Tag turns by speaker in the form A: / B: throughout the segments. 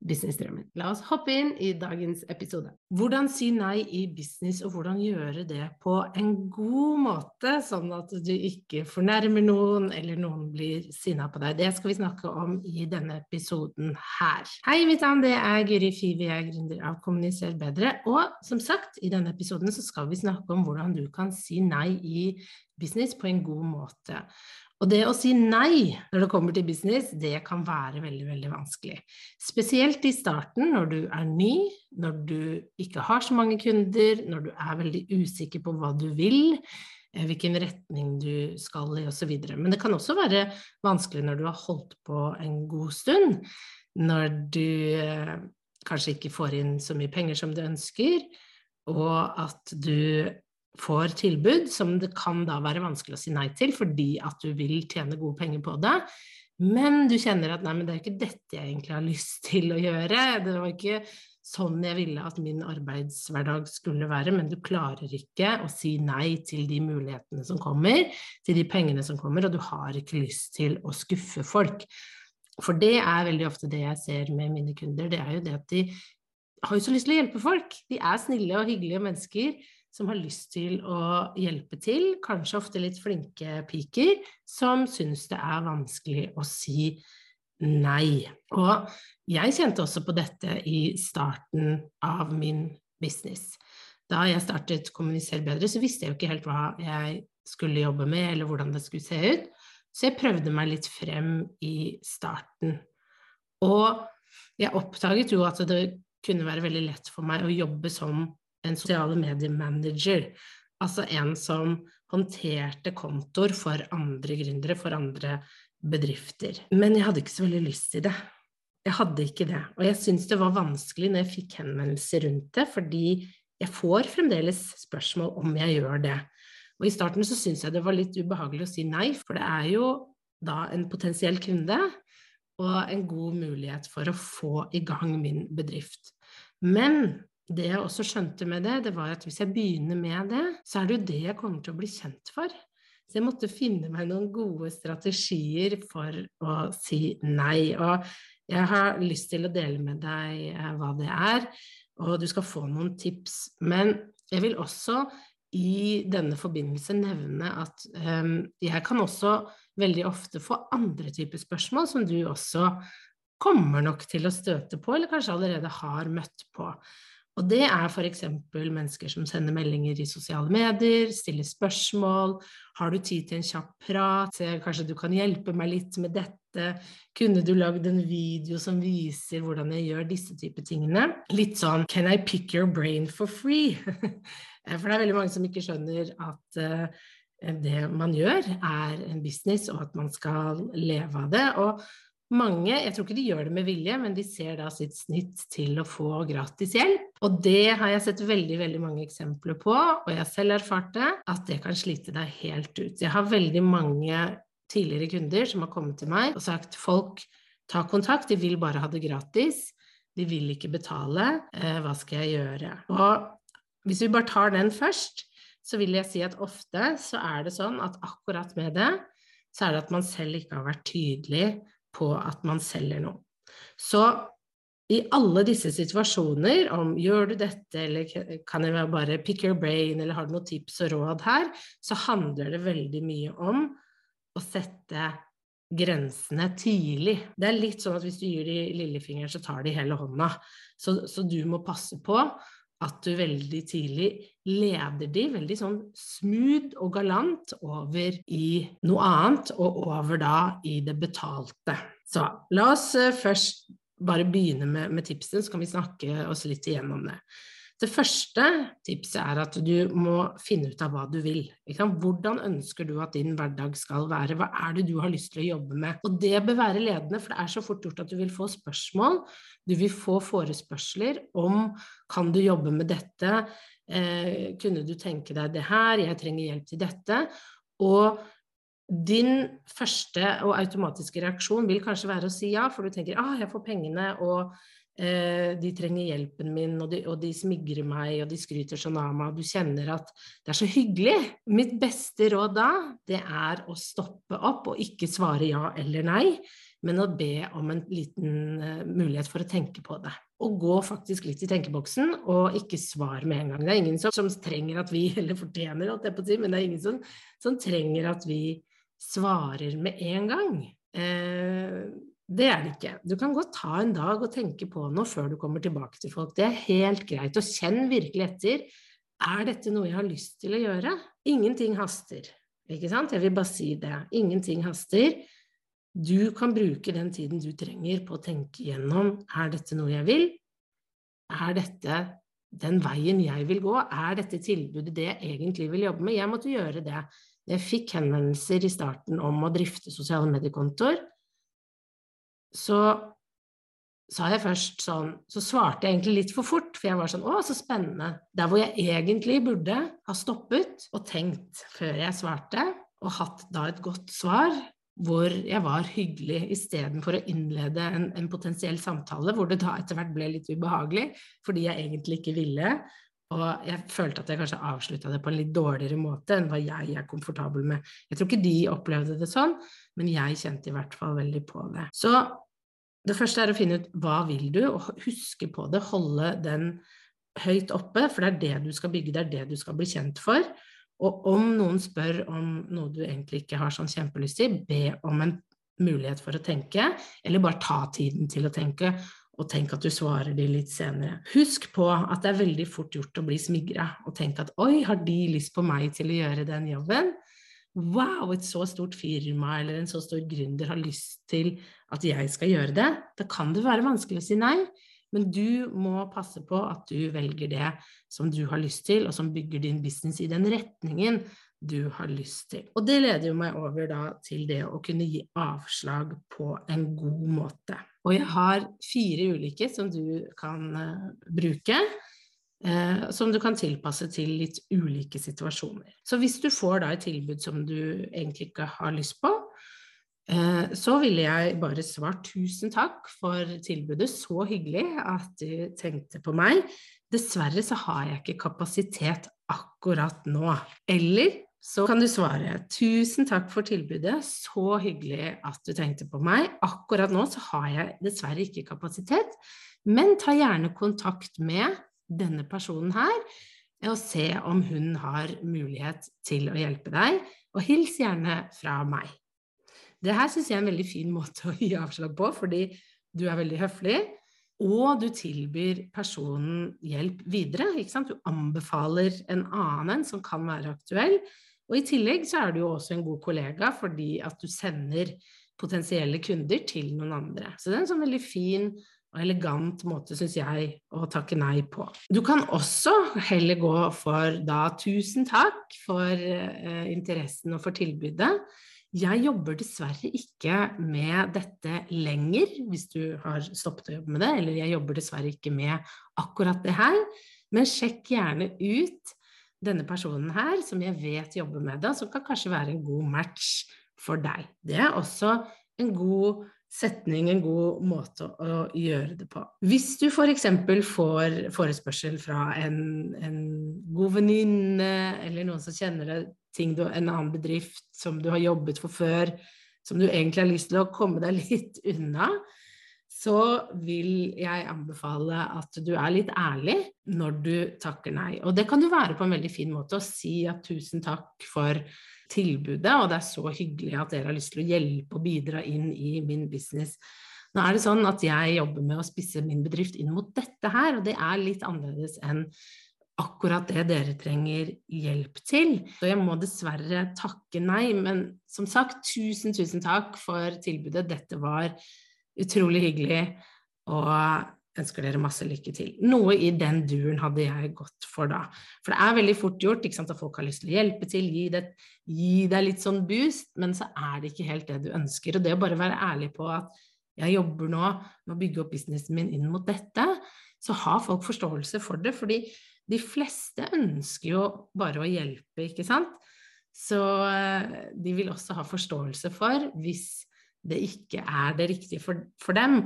A: businessdrømmen. La oss hoppe inn i dagens episode. Hvordan si nei i business, og hvordan gjøre det på en god måte, sånn at du ikke fornærmer noen, eller noen blir sinna på deg. Det skal vi snakke om i denne episoden her. Hei, mitt navn det er Guri Fivi, jeg er gründer av Kommuniser bedre. Og som sagt, i denne episoden så skal vi snakke om hvordan du kan si nei i business på en god måte. Og det å si nei når det kommer til business, det kan være veldig, veldig vanskelig. Spesielt i starten, når du er ny, når du ikke har så mange kunder, når du er veldig usikker på hva du vil, eh, hvilken retning du skal i osv. Men det kan også være vanskelig når du har holdt på en god stund, når du eh, kanskje ikke får inn så mye penger som du ønsker, og at du får tilbud som det kan da være vanskelig å si nei til fordi at du vil tjene gode penger på det, men du kjenner at nei, men det er ikke dette jeg egentlig har lyst til å gjøre, det var ikke sånn jeg ville at min arbeidshverdag skulle være, men du klarer ikke å si nei til de mulighetene som kommer, til de pengene som kommer, og du har ikke lyst til å skuffe folk. For det er veldig ofte det jeg ser med mine kunder, det er jo det at de har jo så lyst til å hjelpe folk. De er snille og hyggelige mennesker, som har lyst til å hjelpe til, kanskje ofte litt flinke piker, som syns det er vanskelig å si nei. Og jeg kjente også på dette i starten av min business. Da jeg startet Kommunisere bedre, så visste jeg jo ikke helt hva jeg skulle jobbe med, eller hvordan det skulle se ut, så jeg prøvde meg litt frem i starten. Og jeg oppdaget jo at det kunne være veldig lett for meg å jobbe som en sosiale medier-manager. Altså en som håndterte kontoer for andre gründere, for andre bedrifter. Men jeg hadde ikke så veldig lyst til det. Jeg hadde ikke det. Og jeg syns det var vanskelig når jeg fikk henvendelser rundt det, fordi jeg får fremdeles spørsmål om jeg gjør det. Og i starten så syntes jeg det var litt ubehagelig å si nei, for det er jo da en potensiell kunde og en god mulighet for å få i gang min bedrift. Men det jeg også skjønte med det, det var at hvis jeg begynner med det, så er det jo det jeg kommer til å bli kjent for. Så jeg måtte finne meg noen gode strategier for å si nei. Og jeg har lyst til å dele med deg eh, hva det er, og du skal få noen tips. Men jeg vil også i denne forbindelse nevne at um, jeg kan også veldig ofte få andre typer spørsmål som du også kommer nok til å støte på, eller kanskje allerede har møtt på. Og det er f.eks. mennesker som sender meldinger i sosiale medier, stiller spørsmål, har du tid til en kjapp prat, kanskje du kan hjelpe meg litt med dette, kunne du lagd en video som viser hvordan jeg gjør disse typer tingene? Litt sånn can I pick your brain for free? for det er veldig mange som ikke skjønner at uh, det man gjør, er en business, og at man skal leve av det. Og mange, jeg tror ikke de gjør det med vilje, men de ser da sitt snitt til å få gratis hjelp. Og det har jeg sett veldig veldig mange eksempler på, og jeg selv erfart det, at det kan slite deg helt ut. Jeg har veldig mange tidligere kunder som har kommet til meg og sagt folk ta kontakt, de vil bare ha det gratis. De vil ikke betale. Eh, hva skal jeg gjøre? Og hvis vi bare tar den først, så vil jeg si at ofte så er det sånn at akkurat med det, så er det at man selv ikke har vært tydelig på at man selger noe. Så i alle disse situasjoner, om gjør du dette, eller kan jeg bare pick your brain, eller har du noen tips og råd her, så handler det veldig mye om å sette grensene tidlig. Det er litt sånn at hvis du gir de lillefingeren, så tar de hele hånda. Så, så du må passe på at du veldig tidlig leder de veldig sånn smooth og galant over i noe annet, og over da i det betalte. Så la oss eh, først bare begynne med, med tipsene, så kan vi snakke oss litt igjennom det. Det første tipset er at du må finne ut av hva du vil. Hvordan ønsker du at din hverdag skal være? Hva er det du har lyst til å jobbe med? Og det bør være ledende, for det er så fort gjort at du vil få spørsmål. Du vil få forespørsler om kan du jobbe med dette, eh, kunne du tenke deg det her, jeg trenger hjelp til dette. Og din første og automatiske reaksjon vil kanskje være å si ja, for du tenker ah, jeg får pengene, og de trenger hjelpen min, og de, og de, smigrer meg, og de skryter sånn av meg, og du kjenner at det er så hyggelig. Mitt beste råd da, det er å stoppe opp og ikke svare ja eller nei, men å be om en liten uh, mulighet for å tenke på det. Og gå faktisk litt i tenkeboksen, og ikke svar med en gang. Det er ingen som, som trenger at vi, eller fortjener, alt det på si, men det er ingen som, som trenger at vi svarer med en gang. Eh, det er det ikke. Du kan godt ta en dag og tenke på noe før du kommer tilbake til folk. Det er helt greit. Og kjenn virkelig etter. Er dette noe jeg har lyst til å gjøre? Ingenting haster. Ikke sant? Jeg vil bare si det. Ingenting haster. Du kan bruke den tiden du trenger på å tenke gjennom er dette noe jeg vil? Er dette den veien jeg vil gå? Er dette tilbudet det jeg egentlig vil jobbe med? Jeg måtte gjøre det. Jeg fikk henvendelser i starten om å drifte sosiale mediekontoer så sa jeg først sånn Så svarte jeg egentlig litt for fort, for jeg var sånn Å, så spennende. Der hvor jeg egentlig burde ha stoppet og tenkt før jeg svarte, og hatt da et godt svar hvor jeg var hyggelig istedenfor å innlede en, en, potensiell samtale hvor det da etter hvert ble litt ubehagelig fordi jeg egentlig ikke ville. Og jeg følte at jeg kanskje avslutta det på en litt dårligere måte enn hva jeg er komfortabel med. Jeg tror ikke de opplevde det sånn, men jeg kjente i hvert fall veldig på det. Så det første er å finne ut hva vil du, og huske på det. Holde den høyt oppe, for det er det du skal bygge, det er det du skal bli kjent for. Og om noen spør om noe du egentlig ikke har sånn kjempelyst til, be om en mulighet for å tenke, eller bare ta tiden til å tenke, og tenk at du svarer de litt senere. Husk på at det er veldig fort gjort å bli smigra og tenke at oi, har de lyst på meg til å gjøre den jobben? Wow, et så stort firma eller en så stor gründer har lyst til at jeg skal gjøre det. Da kan det være vanskelig å si nei, men du må passe på at du velger det som du har lyst til, og som bygger din business i den retningen du har lyst til. Og det leder jo meg over da til det å kunne gi avslag på en god måte. Og jeg har fire ulike som du kan uh, bruke. Uh, som du kan tilpasse til litt ulike situasjoner. Så hvis du får da et tilbud som du egentlig ikke har lyst på, uh, så ville jeg bare svart tusen takk for tilbudet, så hyggelig at du tenkte på meg. Dessverre så har jeg ikke kapasitet akkurat nå. Eller så kan du svare tusen takk for tilbudet, så hyggelig at du tenkte på meg. Akkurat nå så har jeg dessverre ikke kapasitet, men ta gjerne kontakt med denne personen her og se om hun har mulighet til å hjelpe deg, og hils gjerne fra meg. Det her syns jeg er en veldig fin måte å gi avslag på, fordi du er veldig høflig, og du tilbyr personen hjelp videre. Du anbefaler en annen som kan være aktuell, og i tillegg så er du jo også en god kollega fordi at du sender potensielle kunder til noen andre. Så det er en sånn veldig fin og elegant måte, syns jeg, å takke nei på. Du kan også heller gå for da tusen takk for eh, interessen og for tilbudet. Jeg jobber dessverre ikke med dette lenger, hvis du har stoppet å jobbe med det, eller jeg jobber dessverre ikke med akkurat det her, men sjekk gjerne ut denne personen her, som jeg vet jobber med det, som kan kanskje være en god match for deg. Det er også en god setning, en god måte å, gjøre det på. Hvis du f.eks. får forespørsel fra en, en god venninne, eller noen som kjenner ting du, en annen bedrift som du har jobbet for før, som du egentlig har lyst til å komme deg litt unna, så vil jeg anbefale at du er litt ærlig når du takker nei. Og det kan du være på en veldig fin måte å si at tusen takk for tilbudet, og det er så hyggelig at dere har lyst til å hjelpe og bidra inn i min business. Nå er det sånn at jeg jobber med å spisse min bedrift inn mot dette her, og det er litt annerledes enn akkurat det dere trenger hjelp til. Så jeg må dessverre takke nei, men som sagt, tusen, tusen takk for tilbudet. Dette var utrolig hyggelig, og ønsker dere masse lykke til. Noe i den duren hadde jeg gått for da. For det er veldig fort gjort ikke sant, at folk har lyst til å hjelpe til, gi, det, gi deg litt sånn boost, men så er det ikke helt det du ønsker. Og det å bare være ærlig på at jeg jobber nå med å bygge opp businessen min inn mot dette, så har folk forståelse for det. fordi de fleste ønsker jo bare å hjelpe, ikke sant? Så eh, de vil også ha forståelse for hvis det ikke er det riktige for, for dem.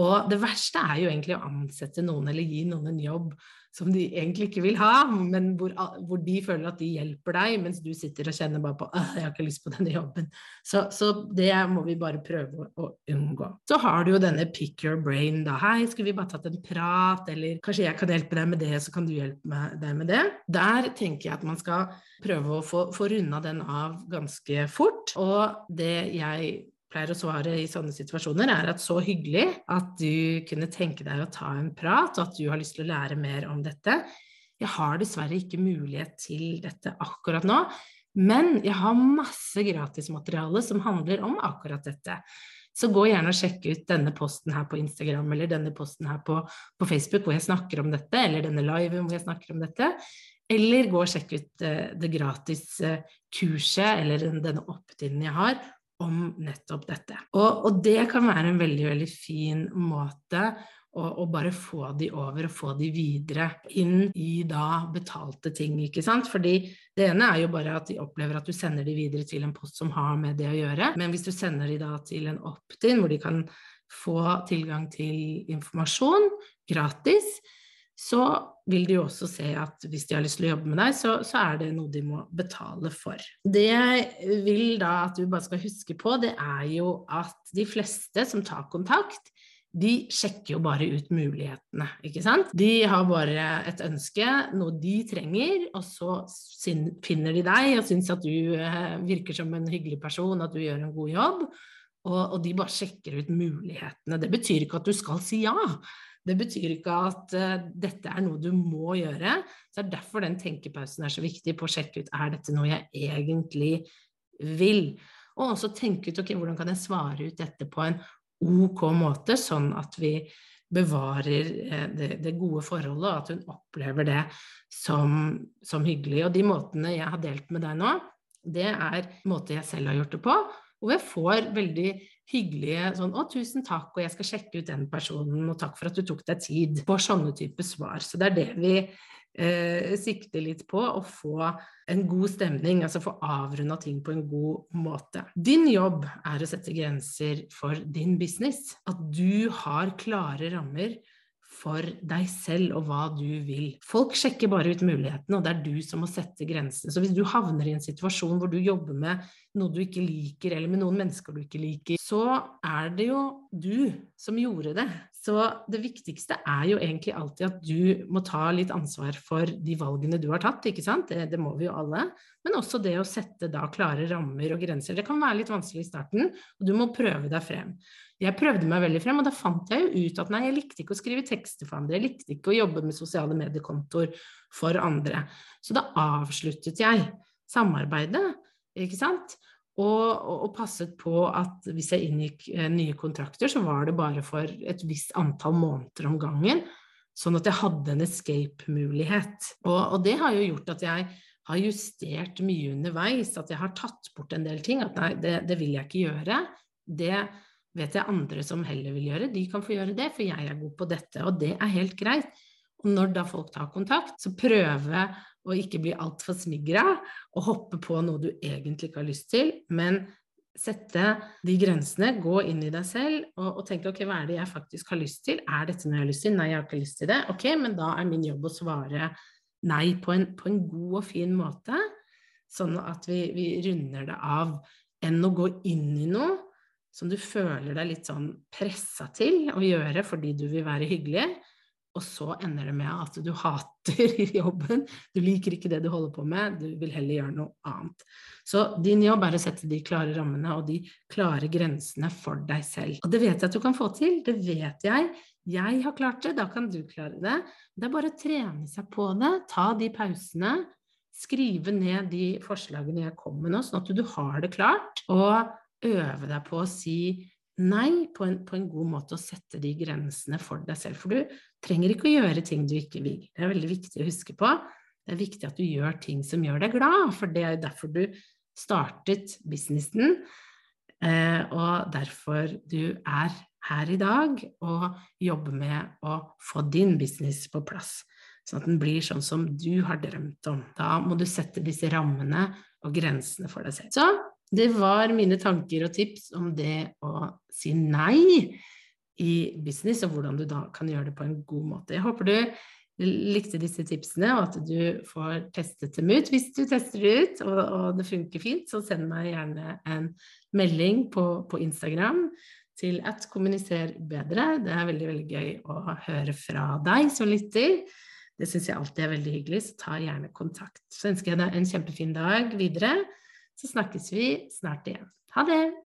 A: Og det verste er jo egentlig å ansette noen eller gi noen en jobb som de egentlig ikke vil ha, men hvor, hvor de føler at de hjelper deg, mens du sitter og kjenner bare på at 'jeg har ikke lyst på denne jobben'. Så, så, det må vi bare prøve å, unngå. Så har du jo denne pick your brain, da. 'Hei, skulle vi bare tatt en prat?' Eller 'kanskje jeg kan hjelpe deg med det, så kan du hjelpe deg med det'. Der tenker jeg at man skal prøve å få, få runda den av ganske fort. Og det jeg pleier å svare i sånne situasjoner, er at så hyggelig at du kunne tenke deg å ta en prat, og at du har lyst til å lære mer om dette. Jeg har dessverre ikke mulighet til dette akkurat nå, men jeg har masse gratismateriale som handler om akkurat dette. Så gå gjerne og sjekk ut denne posten her på Instagram eller denne posten her på, på Facebook hvor jeg snakker om dette, eller denne liven hvor jeg snakker om dette. Eller gå og sjekk ut uh, det gratis uh, kurset eller denne opt-in jeg har om nettopp dette. Og, og, det kan være en veldig, veldig fin måte å, å, bare få de over og få de videre inn i da betalte ting, ikke sant. Fordi det ene er jo bare at de opplever at du sender de videre til en post som har med det å gjøre. Men hvis du sender de da til en opt-in hvor de kan få tilgang til informasjon gratis, så vil de jo også se at hvis de har lyst til å jobbe med deg, så, så, er det noe de må betale for. Det jeg vil da at du bare skal huske på, det er jo at de fleste som tar kontakt, de sjekker jo bare ut mulighetene, ikke sant. De har bare et ønske, noe de trenger, og så finner de deg og syns at du eh, virker som en hyggelig person, at du gjør en god jobb, og, og de bare sjekker ut mulighetene. Det betyr ikke at du skal si ja. Det betyr ikke at uh, dette er noe du må gjøre. Så det er derfor den tenkepausen er så viktig på å sjekke ut er dette noe jeg egentlig vil. Og også tenke ut ok, hvordan kan jeg svare ut dette på en ok måte, sånn at vi bevarer eh, det, det, gode forholdet, og at hun opplever det som, som, hyggelig. Og de måtene jeg har delt med deg nå, det er måter jeg selv har gjort det på, hvor jeg får veldig hyggelige sånn 'Å, tusen takk, og jeg skal sjekke ut den personen', og 'takk for at du tok deg tid'. På sånne type svar. Så det er det vi eh, sikter litt på, å få en god stemning, altså få avrunda ting på en god måte. Din jobb er å sette grenser for din business. At du har klare rammer for deg selv og hva du vil. Folk sjekker bare ut mulighetene, og det er du som må sette grensene. Så hvis du havner i en situasjon hvor du jobber med noe du ikke liker, eller med noen mennesker du ikke liker, så er det jo du som gjorde det. Så det viktigste er jo egentlig alltid at du må ta litt ansvar for de valgene du har tatt, ikke sant. Det, det må vi jo alle. Men også det å sette da klare rammer og grenser. Det kan være litt vanskelig i starten, og du må prøve deg frem. Jeg prøvde meg veldig frem, og da fant jeg jo ut at nei, jeg likte ikke å skrive tekster for andre, jeg likte ikke å jobbe med sosiale mediekontoer for andre. Så da avsluttet jeg samarbeidet, ikke sant. Og, og, passet på at hvis jeg inngikk eh, nye kontrakter, så var det bare for et visst antall måneder om gangen. Sånn at jeg hadde en escape-mulighet. Og, og, det har jo gjort at jeg har justert mye underveis, at jeg har tatt bort en del ting. At nei, det, det vil jeg ikke gjøre. Det vet jeg andre som heller vil gjøre. De kan få gjøre det, for jeg er god på dette. Og det er helt greit. Og når da folk tar kontakt, så prøve å ikke bli altfor smigra og hoppe på noe du egentlig ikke har lyst til, men sette de grensene, gå inn i deg selv og, og tenke ok, hva er det jeg faktisk har lyst til? Er dette noe jeg har lyst til? Nei, jeg har ikke lyst til det. Ok, men da er min jobb å svare nei på en, på en god og fin måte, sånn at vi, vi runder det av, enn å gå inn i noe som du føler deg litt sånn pressa til å gjøre fordi du vil være hyggelig, og så ender det med at du hater jobben, du liker ikke det du holder på med, du vil heller gjøre noe annet. Så din jobb er å sette de klare rammene og de klare grensene for deg selv. Og det vet jeg at du kan få til, det vet jeg. Jeg har klart det, da kan du klare det. Det er bare å trene seg på det, ta de pausene, skrive ned de forslagene jeg kom med nå, sånn at du har det klart, og øve deg på å si nei på en, på en, god måte å sette de grensene for deg selv. For du trenger ikke å gjøre ting du ikke vil. Det er veldig viktig å huske på. Det er viktig at du gjør ting som gjør deg glad, for det er derfor du startet businessen, eh, og derfor du er her i dag og jobber med å få din business på plass. Sånn at den blir sånn som du har drømt om. Da må du sette disse rammene og grensene for deg selv. Så det var mine tanker og tips om det å si nei i business, og hvordan du da kan gjøre det på en god måte. Jeg håper du likte disse tipsene, og at du får testet dem ut. Hvis du tester det ut, og, og det funker fint, så send meg gjerne en melding på, på Instagram til at kommuniser bedre. Det er veldig, veldig gøy å høre fra deg som lytter. Det syns jeg alltid er veldig hyggelig, så ta gjerne kontakt. Så ønsker jeg deg en kjempefin dag videre så snakkes vi snart igjen. Ha det!